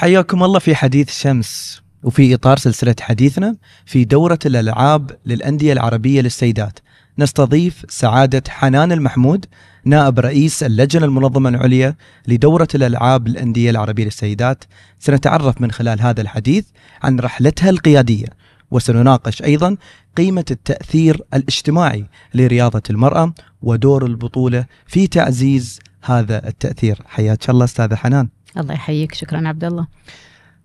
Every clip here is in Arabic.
حياكم الله في حديث شمس وفي إطار سلسلة حديثنا في دورة الألعاب للأندية العربية للسيدات. نستضيف سعادة حنان المحمود نائب رئيس اللجنة المنظمة العليا لدورة الألعاب للأندية العربية للسيدات. سنتعرف من خلال هذا الحديث عن رحلتها القيادية وسنناقش أيضا قيمة التأثير الاجتماعي لرياضة المرأة ودور البطولة في تعزيز هذا التأثير. حياك الله أستاذة حنان. الله يحييك شكرا. عبد الله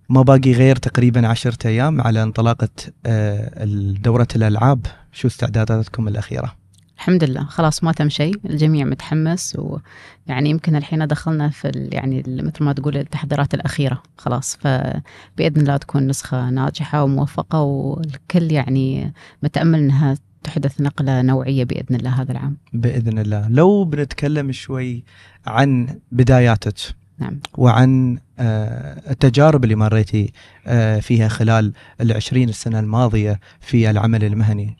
ما باقي غير تقريبا عشرة أيام على انطلاقة آه، دورة الألعاب. شو استعداداتكم الأخيرة؟ الحمد لله. خلاص ما تم شيء. الجميع متحمس ويعني يمكن الحين دخلنا في يعني مثل ما تقول التحضيرات الأخيرة. خلاص فبإذن الله تكون نسخة ناجحة وموفقة والكل يعني متأمل أنها تحدث نقلة نوعية بإذن الله هذا العام. بإذن الله. لو بنتكلم شوي عن بداياتك نعم. وعن آه، التجارب اللي مريتي آه، فيها خلال العشرين السنة الماضية في العمل المهني.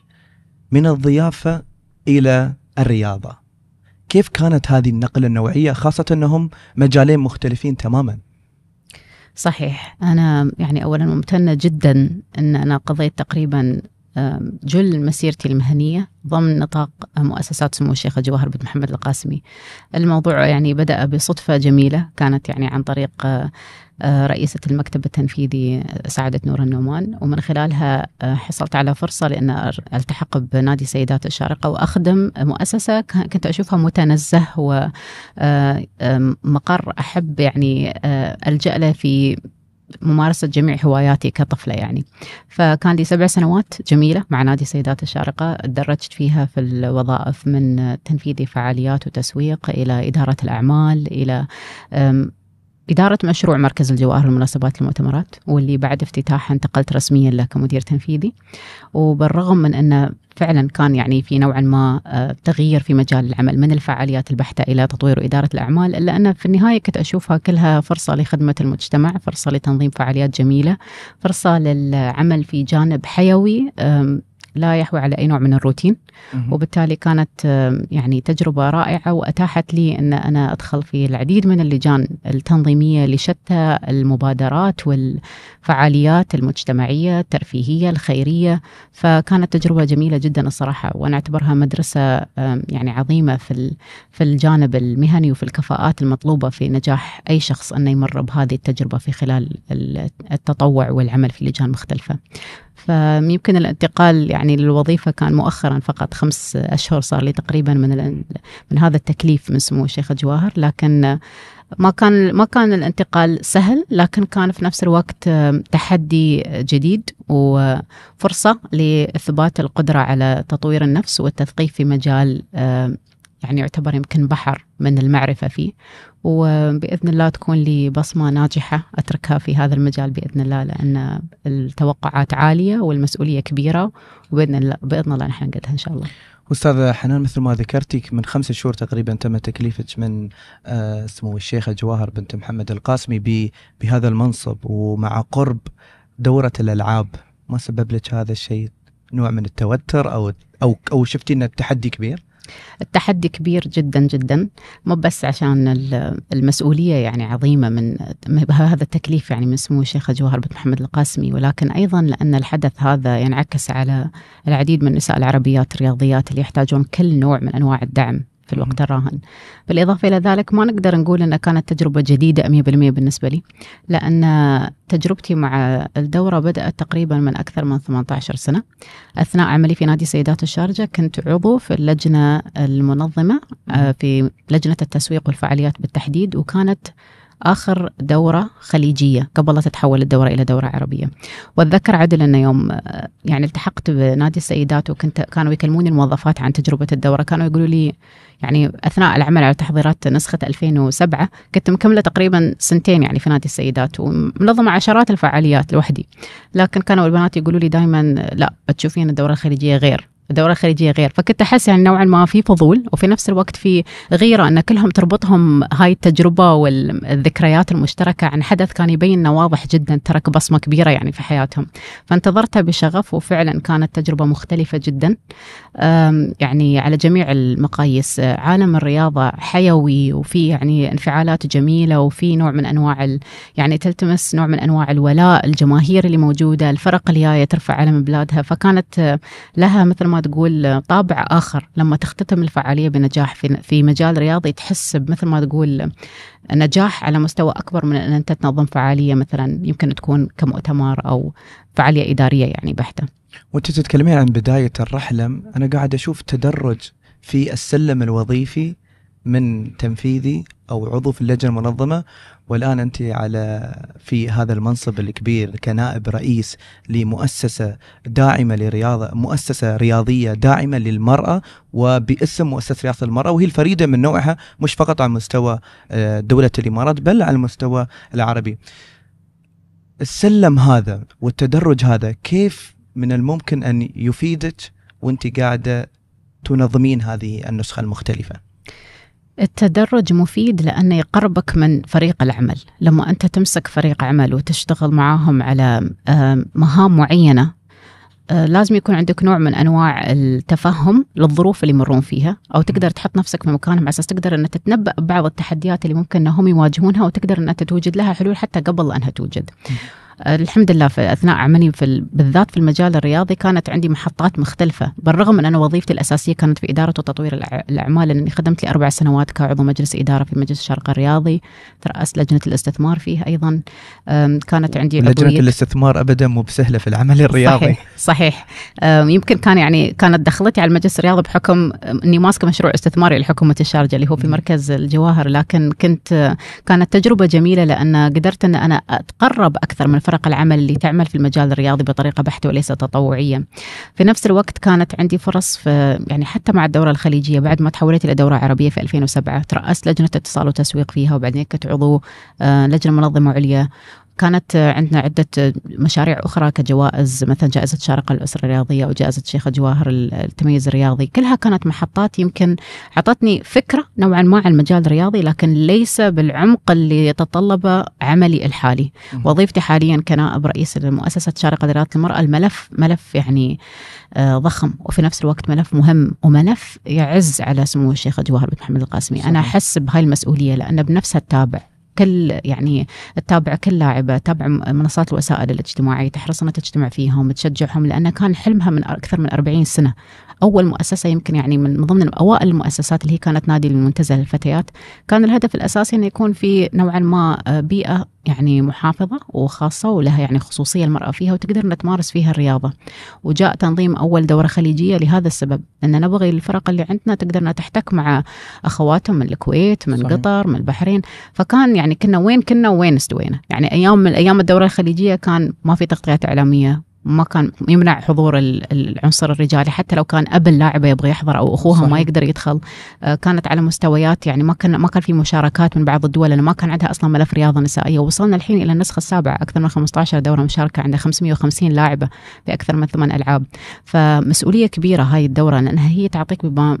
من الضيافة إلى الرياضة. كيف كانت هذه النقلة النوعية؟ خاصة أنهم مجالين مختلفين تماما. صحيح. أنا يعني أولا ممتنة جدا أن أنا قضيت تقريبا جل مسيرتي المهنية ضمن نطاق مؤسسات سمو الشيخ جواهر بن محمد القاسمي. الموضوع يعني بدأ بصدفة جميلة كانت يعني عن طريق رئيسة المكتب التنفيذي سعادة نور النومان. ومن خلالها حصلت على فرصة لأن ألتحق بنادي سيدات الشارقة وأخدم مؤسسة كنت أشوفها متنزه ومقر أحب يعني ألجأ له في ممارسة جميع هواياتي كطفلة يعني. فكان لي سبع سنوات جميلة مع نادي سيدات الشارقة. تدرجت فيها في الوظائف من تنفيذ فعاليات وتسويق إلى إدارة الأعمال إلى إدارة مشروع مركز الجواهر للمناسبات المؤتمرات واللي بعد افتتاحه انتقلت رسميا له كمدير تنفيذي. وبالرغم من أنه فعلا كان يعني في نوعا ما آه، تغيير في مجال العمل من الفعاليات البحتة إلى تطوير وإدارة الأعمال إلا أن في النهاية كنت أشوفها كلها فرصة لخدمة المجتمع فرصة لتنظيم فعاليات جميلة فرصة للعمل في جانب حيوي لا يحوي على أي نوع من الروتين. وبالتالي كانت يعني تجربة رائعة وأتاحت لي إن أنا أدخل في العديد من اللجان التنظيمية لشتى المبادرات والفعاليات المجتمعية الترفيهية الخيرية. فكانت تجربة جميلة جدا الصراحة وأنا أعتبرها مدرسة يعني عظيمة في في الجانب المهني وفي الكفاءات المطلوبة في نجاح أي شخص انه يمر بهذه التجربة في خلال التطوع والعمل في لجان مختلفة. فيمكن الانتقال يعني للوظيفة كان مؤخرا فقط خمس أشهر صار لي تقريبا من من هذا التكليف من سمو الشيخ جواهر لكن ما كان ما كان الانتقال سهل لكن كان في نفس الوقت تحدي جديد وفرصة لإثبات القدرة على تطوير النفس والتثقيف في مجال يعني يعتبر يمكن بحر من المعرفة فيه. وبإذن الله تكون لي بصمة ناجحة أتركها في هذا المجال بإذن الله لأن التوقعات عالية والمسؤولية كبيرة وبإذن الله بإذن الله نحن نقدها إن شاء الله. أستاذة حنان مثل ما ذكرتي من خمسة شهور تقريبا تم تكليفك من آه، سمو الشيخة جواهر بنت محمد القاسمي بهذا المنصب ومع قرب دورة الألعاب. ما سبب لك هذا الشيء؟ نوع من التوتر أو أو أو شفتي أنه تحدي كبير؟ التحدي كبير جدا جدا. مو بس عشان المسؤولية يعني عظيمة من هذا التكليف يعني من سمو الشيخ جوهر بن محمد القاسمي ولكن أيضا لأن الحدث هذا ينعكس على العديد من النساء العربيات الرياضيات اللي يحتاجون كل نوع من أنواع الدعم. في الوقت الراهن. بالإضافة إلى ذلك ما نقدر نقول أنها كانت تجربة جديدة 100% بالنسبة لي لأن تجربتي مع الدورة بدأت تقريبا من أكثر من 18 سنة. أثناء عملي في نادي سيدات الشارجة كنت عضو في اللجنة المنظمة آه، في لجنة التسويق والفعاليات بالتحديد وكانت آخر دورة خليجية قبل لا تتحول الدورة إلى دورة عربية. وأتذكر عدل أنه يوم آه، يعني التحقت بنادي السيدات وكنت كانوا يكلموني الموظفات عن تجربة الدورة. كانوا يقولوا لي يعني أثناء العمل على تحضيرات نسخة 2007 كنت مكملة تقريبا سنتين يعني في نادي السيدات ومنظمة عشرات الفعاليات لوحدي. لكن كانوا البنات يقولوا لي دائما لا تشوفين الدورة الخليجية غير. الدورة الخليجية غير. فكنت أحس يعني نوعا ما في فضول وفي نفس الوقت في غيرة أن كلهم تربطهم هاي التجربة والذكريات المشتركة عن حدث كان يبين أنه واضح جدا ترك بصمة كبيرة يعني في حياتهم. فانتظرتها بشغف وفعلا كانت تجربة مختلفة جدا. يعني على جميع المقاييس. عالم الرياضة حيوي وفي يعني انفعالات جميلة وفي نوع من أنواع يعني تلتمس نوع من أنواع الولاء الجماهير اللي موجودة الفرق اللي جاية ترفع علم بلادها. فكانت لها مثل ما تقول طابع آخر لما تختتم الفعالية بنجاح في, في مجال رياضي تحس مثل ما تقول نجاح على مستوى أكبر من أن أنت تنظم فعالية مثلا يمكن تكون كمؤتمر أو فعالية إدارية يعني بحتة. وأنت تتكلمين عن بداية الرحلة أنا قاعد أشوف تدرج في السلم الوظيفي من تنفيذي أو عضو في اللجنة المنظمة والآن أنت على في هذا المنصب الكبير كنائب رئيس لمؤسسة داعمة لرياضة مؤسسة رياضية داعمة للمرأة وباسم مؤسسة رياضة المراه وهي الفريدة من نوعها مش فقط على مستوى آه، دولة الإمارات بل على المستوى العربي. السلم هذا والتدرج هذا كيف من الممكن أن يفيدك وأنت قاعدة تنظمين هذه النسخة المختلفة؟ التدرج مفيد لأنه يقربك من فريق العمل لما أنت تمسك فريق عمل وتشتغل معاهم على مهام معينة آه، لازم يكون عندك نوع من أنواع التفهم للظروف اللي يمرون فيها أو تقدر تحط نفسك في مكانهم على أساس تقدر ان تتنبأ ببعض التحديات اللي ممكن إنهم يواجهونها وتقدر انت توجد لها حلول حتى قبل أنها توجد. الحمد لله في أثناء عملي في بالذات في المجال الرياضي كانت عندي محطات مختلفة بالرغم من أن وظيفتي الأساسية كانت في إدارة وتطوير الأعمال لأني خدمت لي أربع سنوات كعضو مجلس إدارة في مجلس الشرق الرياضي ترأست لجنة الاستثمار فيه أيضا. كانت عندي لجنة الاستثمار ابدا مو بسهلة في العمل الرياضي. صحيح. صحيح يمكن كان يعني كانت دخلتي على المجلس الرياضي بحكم إني ماسكة مشروع استثماري لحكومة الشارجة اللي هو في مركز الجواهر لكن كنت كانت تجربة جميلة لأن قدرت أن أنا أتقرب أكثر من فرق العمل اللي تعمل في المجال الرياضي بطريقة بحتة وليس تطوعية. في نفس الوقت كانت عندي فرص في يعني حتى مع الدورة الخليجية بعد ما تحولت إلى دورة عربية في 2007 ترأست لجنة اتصال وتسويق فيها وبعدين كنت عضو آه، لجنة منظمة عليا كانت عندنا عدة مشاريع أخرى كجوائز مثلا جائزة شارقة للأسرة الرياضية أو جائزة شيخ جواهر التميز الرياضي. كلها كانت محطات يمكن أعطتني فكرة نوعا ما عن المجال الرياضي لكن ليس بالعمق اللي يتطلبه عملي الحالي. وظيفتي حاليا كنائب رئيس لمؤسسة شارقة لرياضة المرأة الملف ملف يعني آه، ضخم وفي نفس الوقت ملف مهم وملف يعز على سمو الشيخ جواهر بن محمد القاسمي. صحيح. أنا أحس بهاي المسؤولية لأن بنفسها التابع كل يعني تتابع كل لاعبة تتابع منصات الوسائل الاجتماعية تحرص إنها تجتمع فيهم تشجعهم لأن كان حلمها من أكثر من 40 سنة. أول مؤسسة يمكن يعني من ضمن أوائل المؤسسات اللي هي كانت نادي المنتزه للفتيات كان الهدف الأساسي إنه يكون في نوعا ما بيئة يعني محافظة وخاصة ولها يعني خصوصية المرأة فيها وتقدر أن تمارس فيها الرياضة. وجاء تنظيم أول دورة خليجية لهذا السبب أن نبغي الفرق اللي عندنا تقدر أنها تحتك مع أخواتهم من الكويت من صحيح. قطر من البحرين. فكان يعني كنا وين كنا وين استوينا. يعني أيام من أيام الدورة الخليجية كان ما في تغطيات إعلامية ما كان يمنع حضور العنصر الرجالي حتى لو كان أب اللاعبة يبغى يحضر أو أخوها صحيح. ما يقدر يدخل. آه، كانت على مستويات يعني ما كان ما كان في مشاركات من بعض الدول لأنه ما كان عندها أصلا ملف رياضة نسائية. وصلنا الحين إلى النسخة السابعة أكثر من 15 دورة مشاركة عندها 550 لاعبة في أكثر من ثمان ألعاب. فمسؤولية كبيرة هاي الدورة لأنها هي تعطيك بما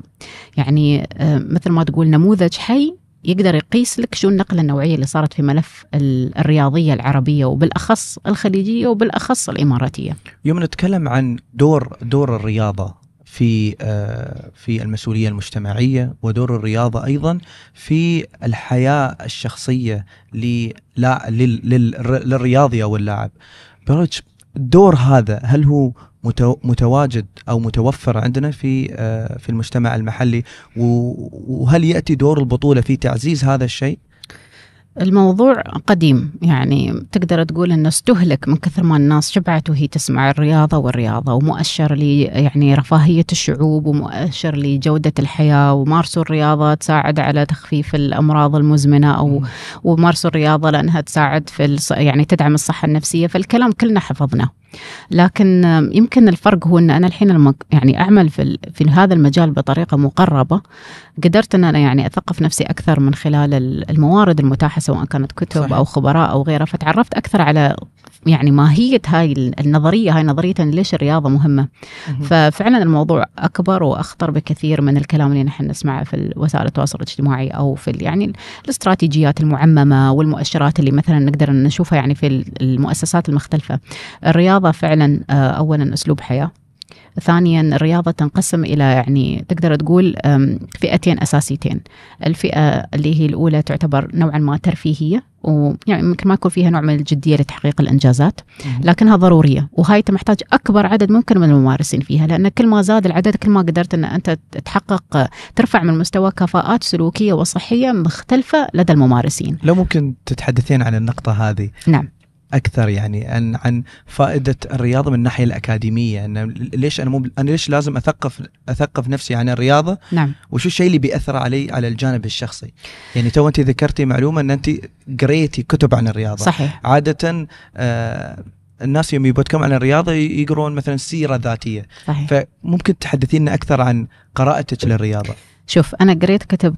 يعني آه، مثل ما تقول نموذج حي يقدر يقيس لك شو النقلة النوعية اللي صارت في ملف الرياضية العربية وبالأخص الخليجية وبالأخص الإماراتية. يوم نتكلم عن دور دور الرياضة في آه، في المسؤولية المجتمعية ودور الرياضة أيضا في الحياة الشخصية للرياضي أو اللاعب. الدور هذا هل هو متواجد أو متوفر عندنا في آه، في المجتمع المحلي وهل يأتي دور البطولة في تعزيز هذا الشيء؟ الموضوع قديم يعني تقدر تقول إنه استهلك من كثر ما الناس شبعت وهي تسمع الرياضة والرياضة ومؤشر لي يعني رفاهية الشعوب ومؤشر لجوده الحياة ومارسوا الرياضة تساعد على تخفيف الأمراض المزمنة أو ومارسوا الرياضة لأنها تساعد في يعني تدعم الصحة النفسية فالكلام كلنا حفظناه. لكن يمكن الفرق هو إن أنا الحين لما يعني أعمل في في هذا المجال بطريقة مقربة قدرت إن أنا يعني أثقف نفسي أكثر من خلال الموارد المتاحة سواء كانت كتب صحيح. أو خبراء أو غيره فتعرفت أكثر على يعني ماهية هاي النظرية هاي نظرية ليش الرياضة مهمة مهم. ففعلا الموضوع أكبر وأخطر بكثير من الكلام اللي نحن نسمعه في وسائل التواصل الاجتماعي أو في يعني الاستراتيجيات المعممة والمؤشرات اللي مثلا نقدر نشوفها يعني في المؤسسات المختلفة. الرياضة فعلا آه، اولا أسلوب حياة ثانيا الرياضة تنقسم إلى يعني تقدر تقول فئتين أساسيتين. الفئة اللي هي الأولى تعتبر نوعا ما ترفيهية ويعني ممكن ما يكون فيها نوع من الجدية لتحقيق الإنجازات مهم. لكنها ضرورية وهاي تحتاج أكبر عدد ممكن من الممارسين فيها لأن كل ما زاد العدد كل ما قدرت أن أنت تحقق ترفع من مستوى كفاءات سلوكية وصحية مختلفة لدى الممارسين. لو ممكن تتحدثين عن النقطة هذه. نعم. أكثر يعني عن عن فائدة الرياضة من الناحية الأكاديمية. ان ليش أنا مو أنا ليش لازم اثقف أثقف نفسي عن الرياضة؟ نعم. وشو الشيء اللي بيأثر علي على الجانب الشخصي؟ يعني تو أنت ذكرتي معلومة أن أنت قريتي كتب عن الرياضة. صحيح. عادة آه الناس يوم يبوا عن الرياضة يقرون مثلا سيرة ذاتية. صحيح. فممكن تحدثينا أكثر عن قراءتك للرياضة. شوف أنا قريت كتب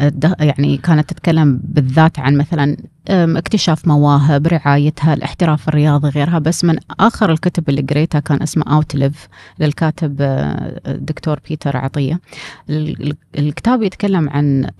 الد- يعني كانت تتكلم بالذات عن مثلا اكتشاف مواهب رعايتها الاحتراف الرياضي غيرها. بس من آخر الكتب اللي قريتها كان اسمه Outlive للكاتب آه، الدكتور بيتر عطية. ال- ال- الكتاب يتكلم عن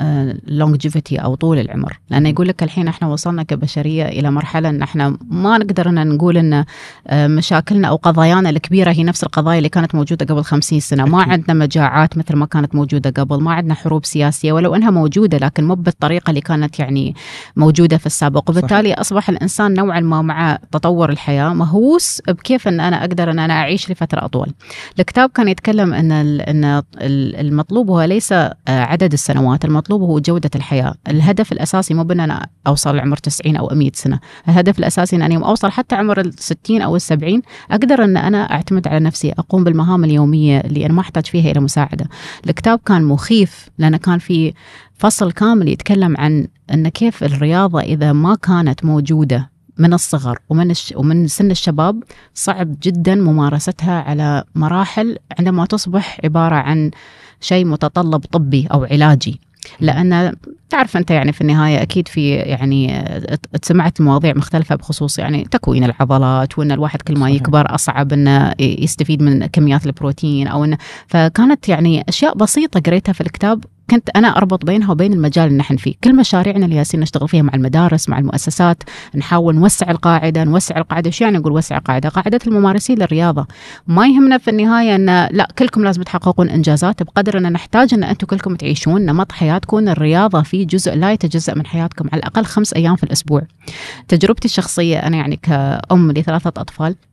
longevity أو طول العمر. لأنه يقول لك الحين إحنا وصلنا كبشرية إلى مرحلة أن إحنا ما نقدر أن نقول أن آه، مشاكلنا أو قضايانا الكبيرة هي نفس القضايا اللي كانت موجودة قبل خمسين سنة. ما. عندنا مجاعات مثل ما كانت موجودة قبل ما عندنا حروب سياسية ولو أنها موجودة لكن مو بالطريقة اللي كانت يعني موجودة في السابق. وبالتالي أصبح الإنسان نوعا ما مع تطور الحياة مهووس بكيف أن أنا أقدر أن أنا أعيش لفترة أطول. الكتاب كان يتكلم أن أن ال- المطلوب هو ليس آه، عدد السنوات المطلوب هو جودة الحياة. الهدف الأساسي مو بأن أنا أوصل لعمر 90 أو 100 سنة. الهدف الأساسي أن أنا يوم أوصل حتى عمر ال 60 أو ال 70 أقدر أن أنا أعتمد على نفسي أقوم بالمهام اليومية اللي أنا ما أحتاج فيها إلى مساعدة. الكتاب كان مخيف لأنه كان في فصل كامل يتكلم عن أن كيف الرياضة إذا ما كانت موجودة من الصغر ومن الش... ومن سن الشباب صعب جدا ممارستها على مراحل عندما تصبح عبارة عن شيء متطلب طبي أو علاجي لأن تعرف أنت يعني في النهاية أكيد في يعني سمعت مواضيع مختلفة بخصوص يعني تكوين العضلات وأن الواحد كل ما صحيح. يكبر أصعب أنه يستفيد من كميات البروتين أو أنه فكانت يعني أشياء بسيطة قريتها في الكتاب كنت أنا أربط بينها وبين المجال اللي نحن فيه. كل مشاريعنا اللي ياسين نشتغل فيها مع المدارس مع المؤسسات نحاول نوسع القاعدة نوسع القاعدة. إيش يعني نقول وسع قاعدة؟ قاعدة الممارسين للرياضة. ما يهمنا في النهاية أن لا كلكم لازم تحققون إنجازات. بقدر أن نحتاج أن أنتم كلكم تعيشون نمط حياتكم. الرياضة في جزء لا يتجزأ من حياتكم على الأقل خمس أيام في الأسبوع. تجربتي الشخصية أنا يعني كأم لثلاثة أطفال آه،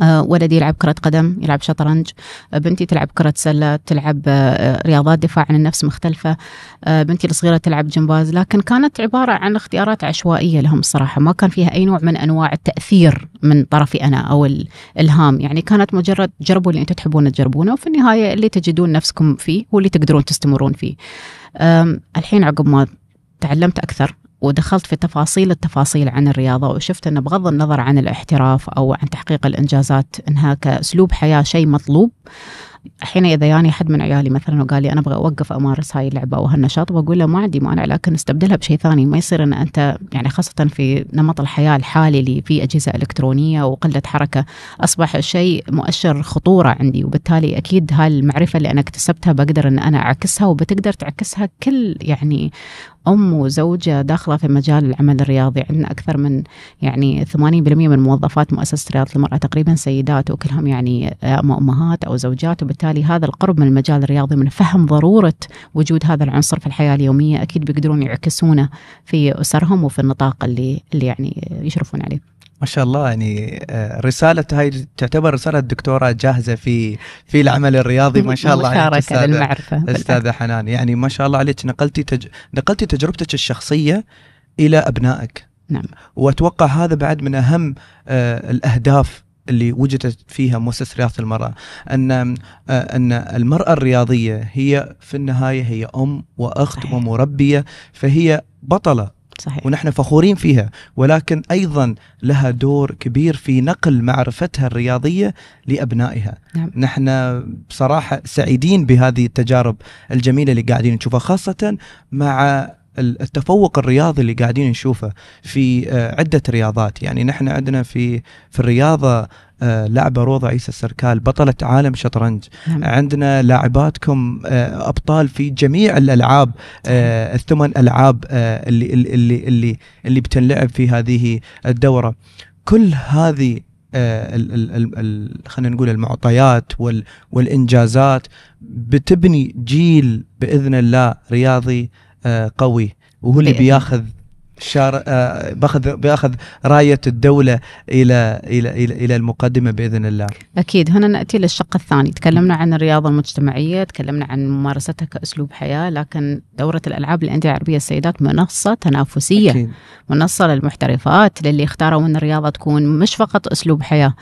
ولدي يلعب كرة قدم يلعب شطرنج. آه، بنتي تلعب كرة سلة تلعب آه، رياضات دفاع عن النفس مختلفة. آه، بنتي الصغيرة تلعب جمباز. لكن كانت عبارة عن اختيارات عشوائية لهم الصراحة. ما كان فيها أي نوع من أنواع التأثير من طرفي أنا أو الإلهام يعني كانت مجرد جربوا اللي أنتم تحبون تجربونه وفي النهاية اللي تجدون نفسكم فيه هو اللي تقدرون تستمرون فيه. الحين عقب ما تعلمت أكثر ودخلت في تفاصيل التفاصيل عن الرياضة وشفت أن بغض النظر عن الاحتراف أو عن تحقيق الإنجازات أنها كأسلوب حياة شيء مطلوب. الحين إذا ياني أحد من عيالي مثلا وقال لي أنا أبغى أوقف أمارس هاي اللعبة أو هالنشاط بقول له ما عندي مانع لكن استبدلها بشيء ثاني. ما يصير إن أنت يعني خاصة في نمط الحياة الحالي اللي فيه أجهزة إلكترونية وقلة حركة أصبح شيء مؤشر خطورة عندي. وبالتالي أكيد هاي المعرفه اللي أنا اكتسبتها بقدر إن أنا أعكسها وبتقدر تعكسها كل يعني أم وزوجة داخلة في مجال العمل الرياضي. عندنا أكثر من يعني 80% من موظفات مؤسسة رياضة المرأة تقريبا سيدات وكلهم يعني امهات أو زوجات. وبالتالي هذا القرب من المجال الرياضي من فهم ضرورة وجود هذا العنصر في الحياة اليومية أكيد بيقدرون يعكسونه في أسرهم وفي النطاق اللي اللي يعني يشرفون عليه. ما شاء الله يعني آه، رسالة هاي تعتبر رسالة دكتورة جاهزة في في العمل الرياضي ما شاء الله عليك مشاركة أستاذة- للمعرفة أستاذة حنان يعني ما شاء الله عليك نقلتي تج... نقلتي تجربتك الشخصية إلى أبنائك نعم. وأتوقع هذا بعد من أهم آه، الأهداف اللي وجدت فيها مؤسسة رياضة المرأة أن آه، أن المرأة الرياضية هي في النهاية هي أم وأخت صحيح. ومربية فهي بطلة صحيح ونحن فخورين فيها ولكن أيضا لها دور كبير في نقل معرفتها الرياضية لأبنائها نعم. نحن بصراحة سعيدين بهذه التجارب الجميلة اللي قاعدين نشوفها خاصة مع التفوق الرياضي اللي قاعدين نشوفه في آه، عدة رياضات. يعني نحن عندنا في في الرياضة آه، لاعبه روضة عيسى السركال بطلة عالم شطرنج. نعم. عندنا لاعباتكم آه، أبطال في جميع الألعاب الثمان ألعاب اللي اللي اللي اللي بتنلعب في هذه الدورة. كل هذه خلينا نقول المعطيات وال- والإنجازات بتبني جيل بإذن الله رياضي قوي. وهو اللي بياخذ شار آه، بأخذ بياخذ راية الدولة إلى إلى إلى إلى المقدمة بإذن الله. أكيد هنا نأتي للشق الثاني تكلمنا عن الرياضة المجتمعية تكلمنا عن ممارستها كأسلوب حياة لكن دورة الألعاب للأندية العربية السيدات منصة تنافسية أكيد. منصة للمحترفات للي اختاروا أن الرياضة تكون مش فقط أسلوب حياة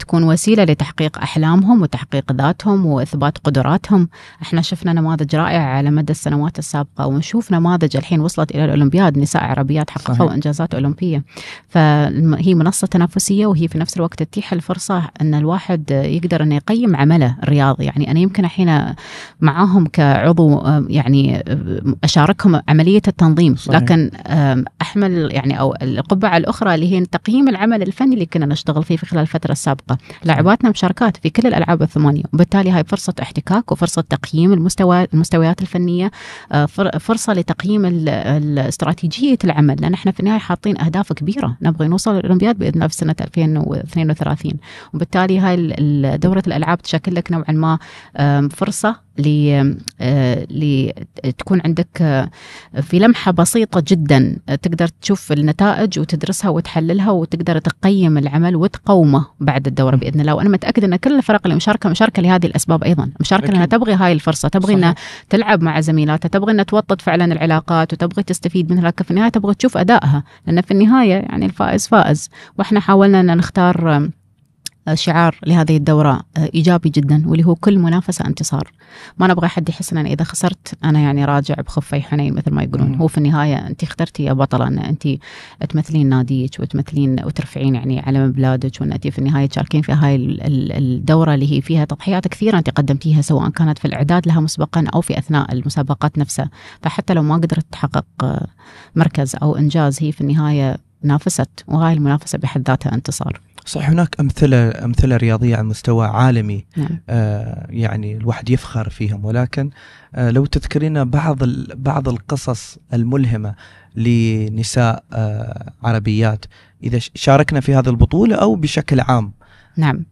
تكون وسيلة لتحقيق أحلامهم وتحقيق ذاتهم وإثبات قدراتهم إحنا شفنا نماذج رائعة على مدى السنوات السابقة ونشوف نماذج الحين وصلت إلى الأولمبياد نساء عربيات حققوا صحيح. إنجازات أولمبية فهي منصة تنافسية وهي في نفس الوقت تتيح الفرصة أن الواحد يقدر أنه يقيم عمله الرياضي. يعني أنا يمكن الحين معاهم كعضو يعني آم، أشاركهم عملية التنظيم. صحيح. لكن آم، أحمل يعني أو القبعة الأخرى اللي هي تقييم العمل الفني اللي كنا نشتغل فيه في خلال الفترة السابقة. لاعباتنا مشاركات في كل الألعاب الثمانية. وبالتالي هاي فرصة احتكاك وفرصة تقييم المستوى المستويات الفنية آه، فر- فرصة لتقييم ال- ال- العمل لأن إحنا في النهاية حاطين أهداف كبيرة. نبغى نوصل للأولمبياد بإذن الله في سنة 2032 وبالتالي هاي ال- ال- دورة الألعاب تشكل لك نوعا ما آه، لتكون عندك آه، في لمحة بسيطة جدا آه، تقدر تشوف النتائج وتدرسها وتحللها وتقدر تقيم العمل وتقومه بعد الدورة بإذن الله وأنا متأكدة أن كل الفرق اللي مشاركة مشاركة لهذه الأسباب أيضا مشاركة أكيد. تبغي هاي الفرصة تبغي أنها. تلعب مع زميلاتها تبغى إنها توطد فعلا العلاقات وتبغى تستفيد منها لكن في النهاية تبغى تشوف أدائها لأن في النهاية يعني الفائز فائز وإحنا حاولنا إن نختار شعار لهذه الدورة آه، إيجابي جدا واللي هو كل منافسة انتصار. ما نبغى حد يحس أن إذا خسرت أنا يعني راجع بخفي حنين مثل ما يقولون. هو في النهاية أنت اخترتي يا بطلة أن أنت تمثلين ناديك وتمثلين وترفعين يعني علم بلادك وأن أنت في النهاية تشاركين في هاي ال- ال- الدورة اللي هي فيها تضحيات كثيرة أنت قدمتيها سواء كانت في الإعداد لها مسبقا أو في أثناء المسابقات نفسها. فحتى لو ما قدرت تحقق آه، مركز أو إنجاز هي في النهاية نافست وهاي المنافسة بحد ذاتها انتصار. صح هناك أمثلة أمثلة رياضية على مستوى عالمي نعم. آه يعني الواحد يفخر فيهم. ولكن آه لو تذكرين بعض بعض القصص الملهمة لنساء آه عربيات إذا شاركنا في هذه البطولة أو بشكل عام. نعم.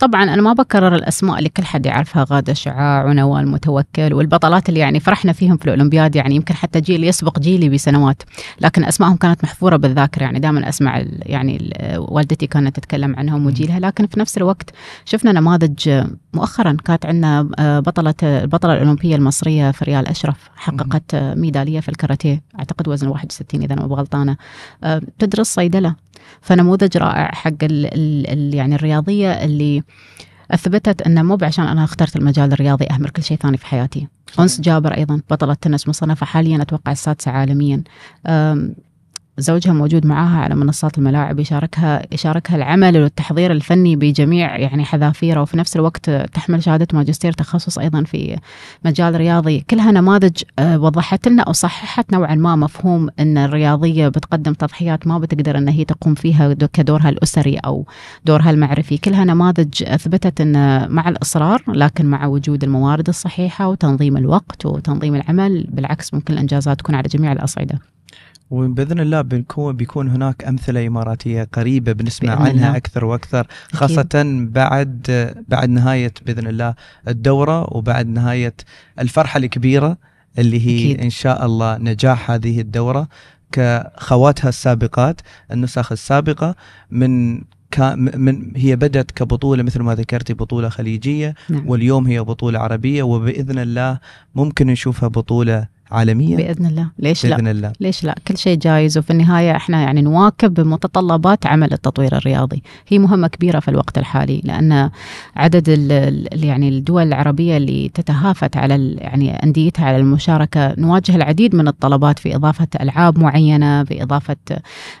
طبعا أنا ما بكرر الأسماء اللي كل حد يعرفها غادة شعاع ونوال متوكل والبطلات اللي يعني فرحنا فيهم في الأولمبياد يعني يمكن حتى جيل يسبق جيلي بسنوات. لكن أسمائهم كانت محفورة بالذاكرة يعني دائما أسمع ال- يعني ال- والدتي كانت تتكلم عنهم وجيلها. لكن في نفس الوقت شفنا نماذج مؤخرا كانت عندنا بطلة البطلة الأولمبية المصرية فريال أشرف حققت ميدالية في الكاراتيه أعتقد وزن 61 إذا أنا ما بغلطانة. تدرس صيدلة. فنموذج رائع حق ال ال يعني الرياضية اللي أثبتت انه مو بعشان أنا اخترت المجال الرياضي أهمل كل شيء ثاني في حياتي. أنس جابر أيضا بطلة تنس مصنفة حاليا أتوقع السادسة عالميا. زوجها موجود معاها على منصات الملاعب يشاركها يشاركها العمل والتحضير الفني بجميع يعني حذافيره وفي نفس الوقت تحمل شهادة ماجستير تخصص أيضا في مجال رياضي. كلها نماذج آه، وضحت لنا أو صححت نوعا ما مفهوم إن الرياضية بتقدم تضحيات ما بتقدر إن هي تقوم فيها دو- كدورها الأسري أو دورها المعرفي. كلها نماذج أثبتت إن مع الإصرار لكن مع وجود الموارد الصحيحة وتنظيم الوقت وتنظيم العمل بالعكس ممكن الأنجازات تكون على جميع الأصعدة. وبإذن الله بنكون بيكون هناك أمثلة إماراتية قريبة بنسمع عنها الله. أكثر وأكثر خاصة بعد بعد نهاية بإذن الله الدورة وبعد نهاية الفرحة الكبيرة اللي هي أكيد. إن شاء الله نجاح هذه الدورة كخواتها السابقات النسخ السابقة من كا- من هي بدأت كبطولة مثل ما ذكرتي بطولة خليجية نعم. واليوم هي بطولة عربية وبإذن الله ممكن نشوفها بطولة عالمية؟ بإذن الله. ليش لا؟ بإذن الله. ليش لا؟ كل شيء جايز. وفي النهاية إحنا يعني نواكب متطلبات عمل التطوير الرياضي. هي مهمة كبيرة في الوقت الحالي لأن عدد ال- ال- يعني الدول العربية اللي تتهافت على يعني أنديتها على المشاركة نواجه العديد من الطلبات في إضافة ألعاب معينة بإضافة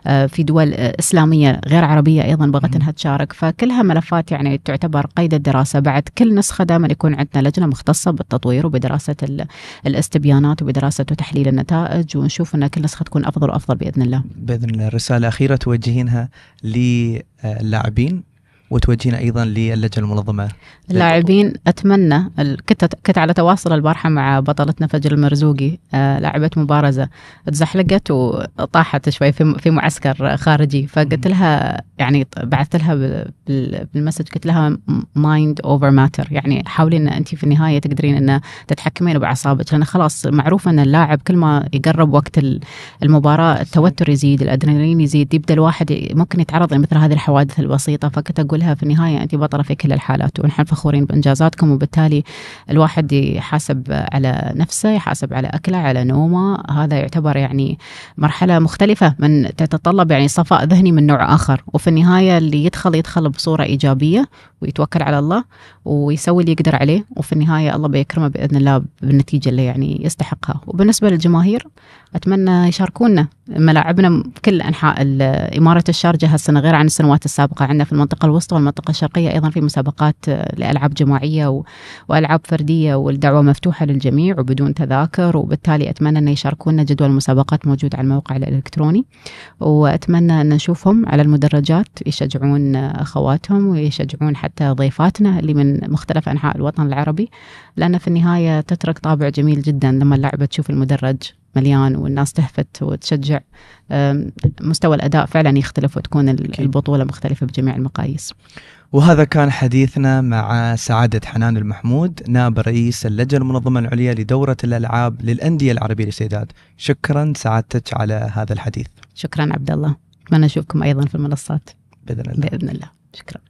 آه، في دول آه، إسلامية غير عربية أيضا بغت مم. أنها تشارك. فكلها ملفات يعني تعتبر قيد الدراسة. بعد كل نسخة دائما يكون عندنا لجنة مختصة بالتطوير وبدراسة ال- الإستبيانات وبدراسة دراسه وتحليل النتائج ونشوف إن كل نسخة تكون أفضل وأفضل بإذن الله. بإذن الله رساله اخيره توجهينها للاعبين وتوجهين أيضا للجنة المنظمة. اللاعبين أتمنى كنت كنت على تواصل البارحة مع بطلتنا فجر المرزوقي آه لاعبة مبارزة تزحلقت وطاحت شوي في في معسكر خارجي. فقلت لها يعني بعثت لها بالمسج قلت لها mind over matter يعني حاولي إن انت في النهاية تقدرين إن تتحكمين بأعصابك لأن خلاص معروف إن اللاعب كل ما يقرب وقت المباراة التوتر يزيد الأدرينالين يزيد يبدأ الواحد ممكن يتعرض لمثل هذه الحوادث البسيطة. فكنت أقول لها في النهاية. انت بطلة في كل الحالات ونحن فخورين بإنجازاتكم وبالتالي الواحد يحاسب على نفسه يحاسب على أكله على نومه. هذا يعتبر يعني مرحلة مختلفة من تتطلب يعني صفاء ذهني من نوع آخر. وفي النهاية اللي يدخل يدخل بصورة إيجابية ويتوكل على الله ويسوي اللي يقدر عليه. وفي النهاية الله بيكرمه بإذن الله بالنتيجة اللي يعني يستحقها. وبالنسبة للجماهير أتمنى يشاركونا ملاعبنا كل أنحاء إمارة الشارجة هالسنة غير عن السنوات السابقة. عندنا في المنطقة الوسطى والمنطقة الشرقية أيضا في مسابقات لألعاب جماعية وألعاب فردية والدعوة مفتوحة للجميع وبدون تذاكر. وبالتالي أتمنى أن يشاركونا جدول المسابقات موجود على الموقع الإلكتروني. وأتمنى أن نشوفهم على المدرجات. يشجعون أخواتهم ويشجعون حتى ضيفاتنا اللي من مختلف أنحاء الوطن العربي. لأن في النهاية تترك طابع جميل جدا لما اللعبة تشوف المدرج. مليان والناس تهفت وتشجع. مستوى الأداء فعلا يختلف وتكون البطولة مختلفة بجميع المقاييس. وهذا كان حديثنا مع سعادة حنان المحمود نائب رئيس اللجنة المنظمة العليا لدورة الألعاب للأندية العربية للسيدات. شكرا سعادتك على هذا الحديث. شكرا عبد الله. أتمنى أشوفكم أيضا في المنصات. بإذن الله. بإذن الله. شكرا.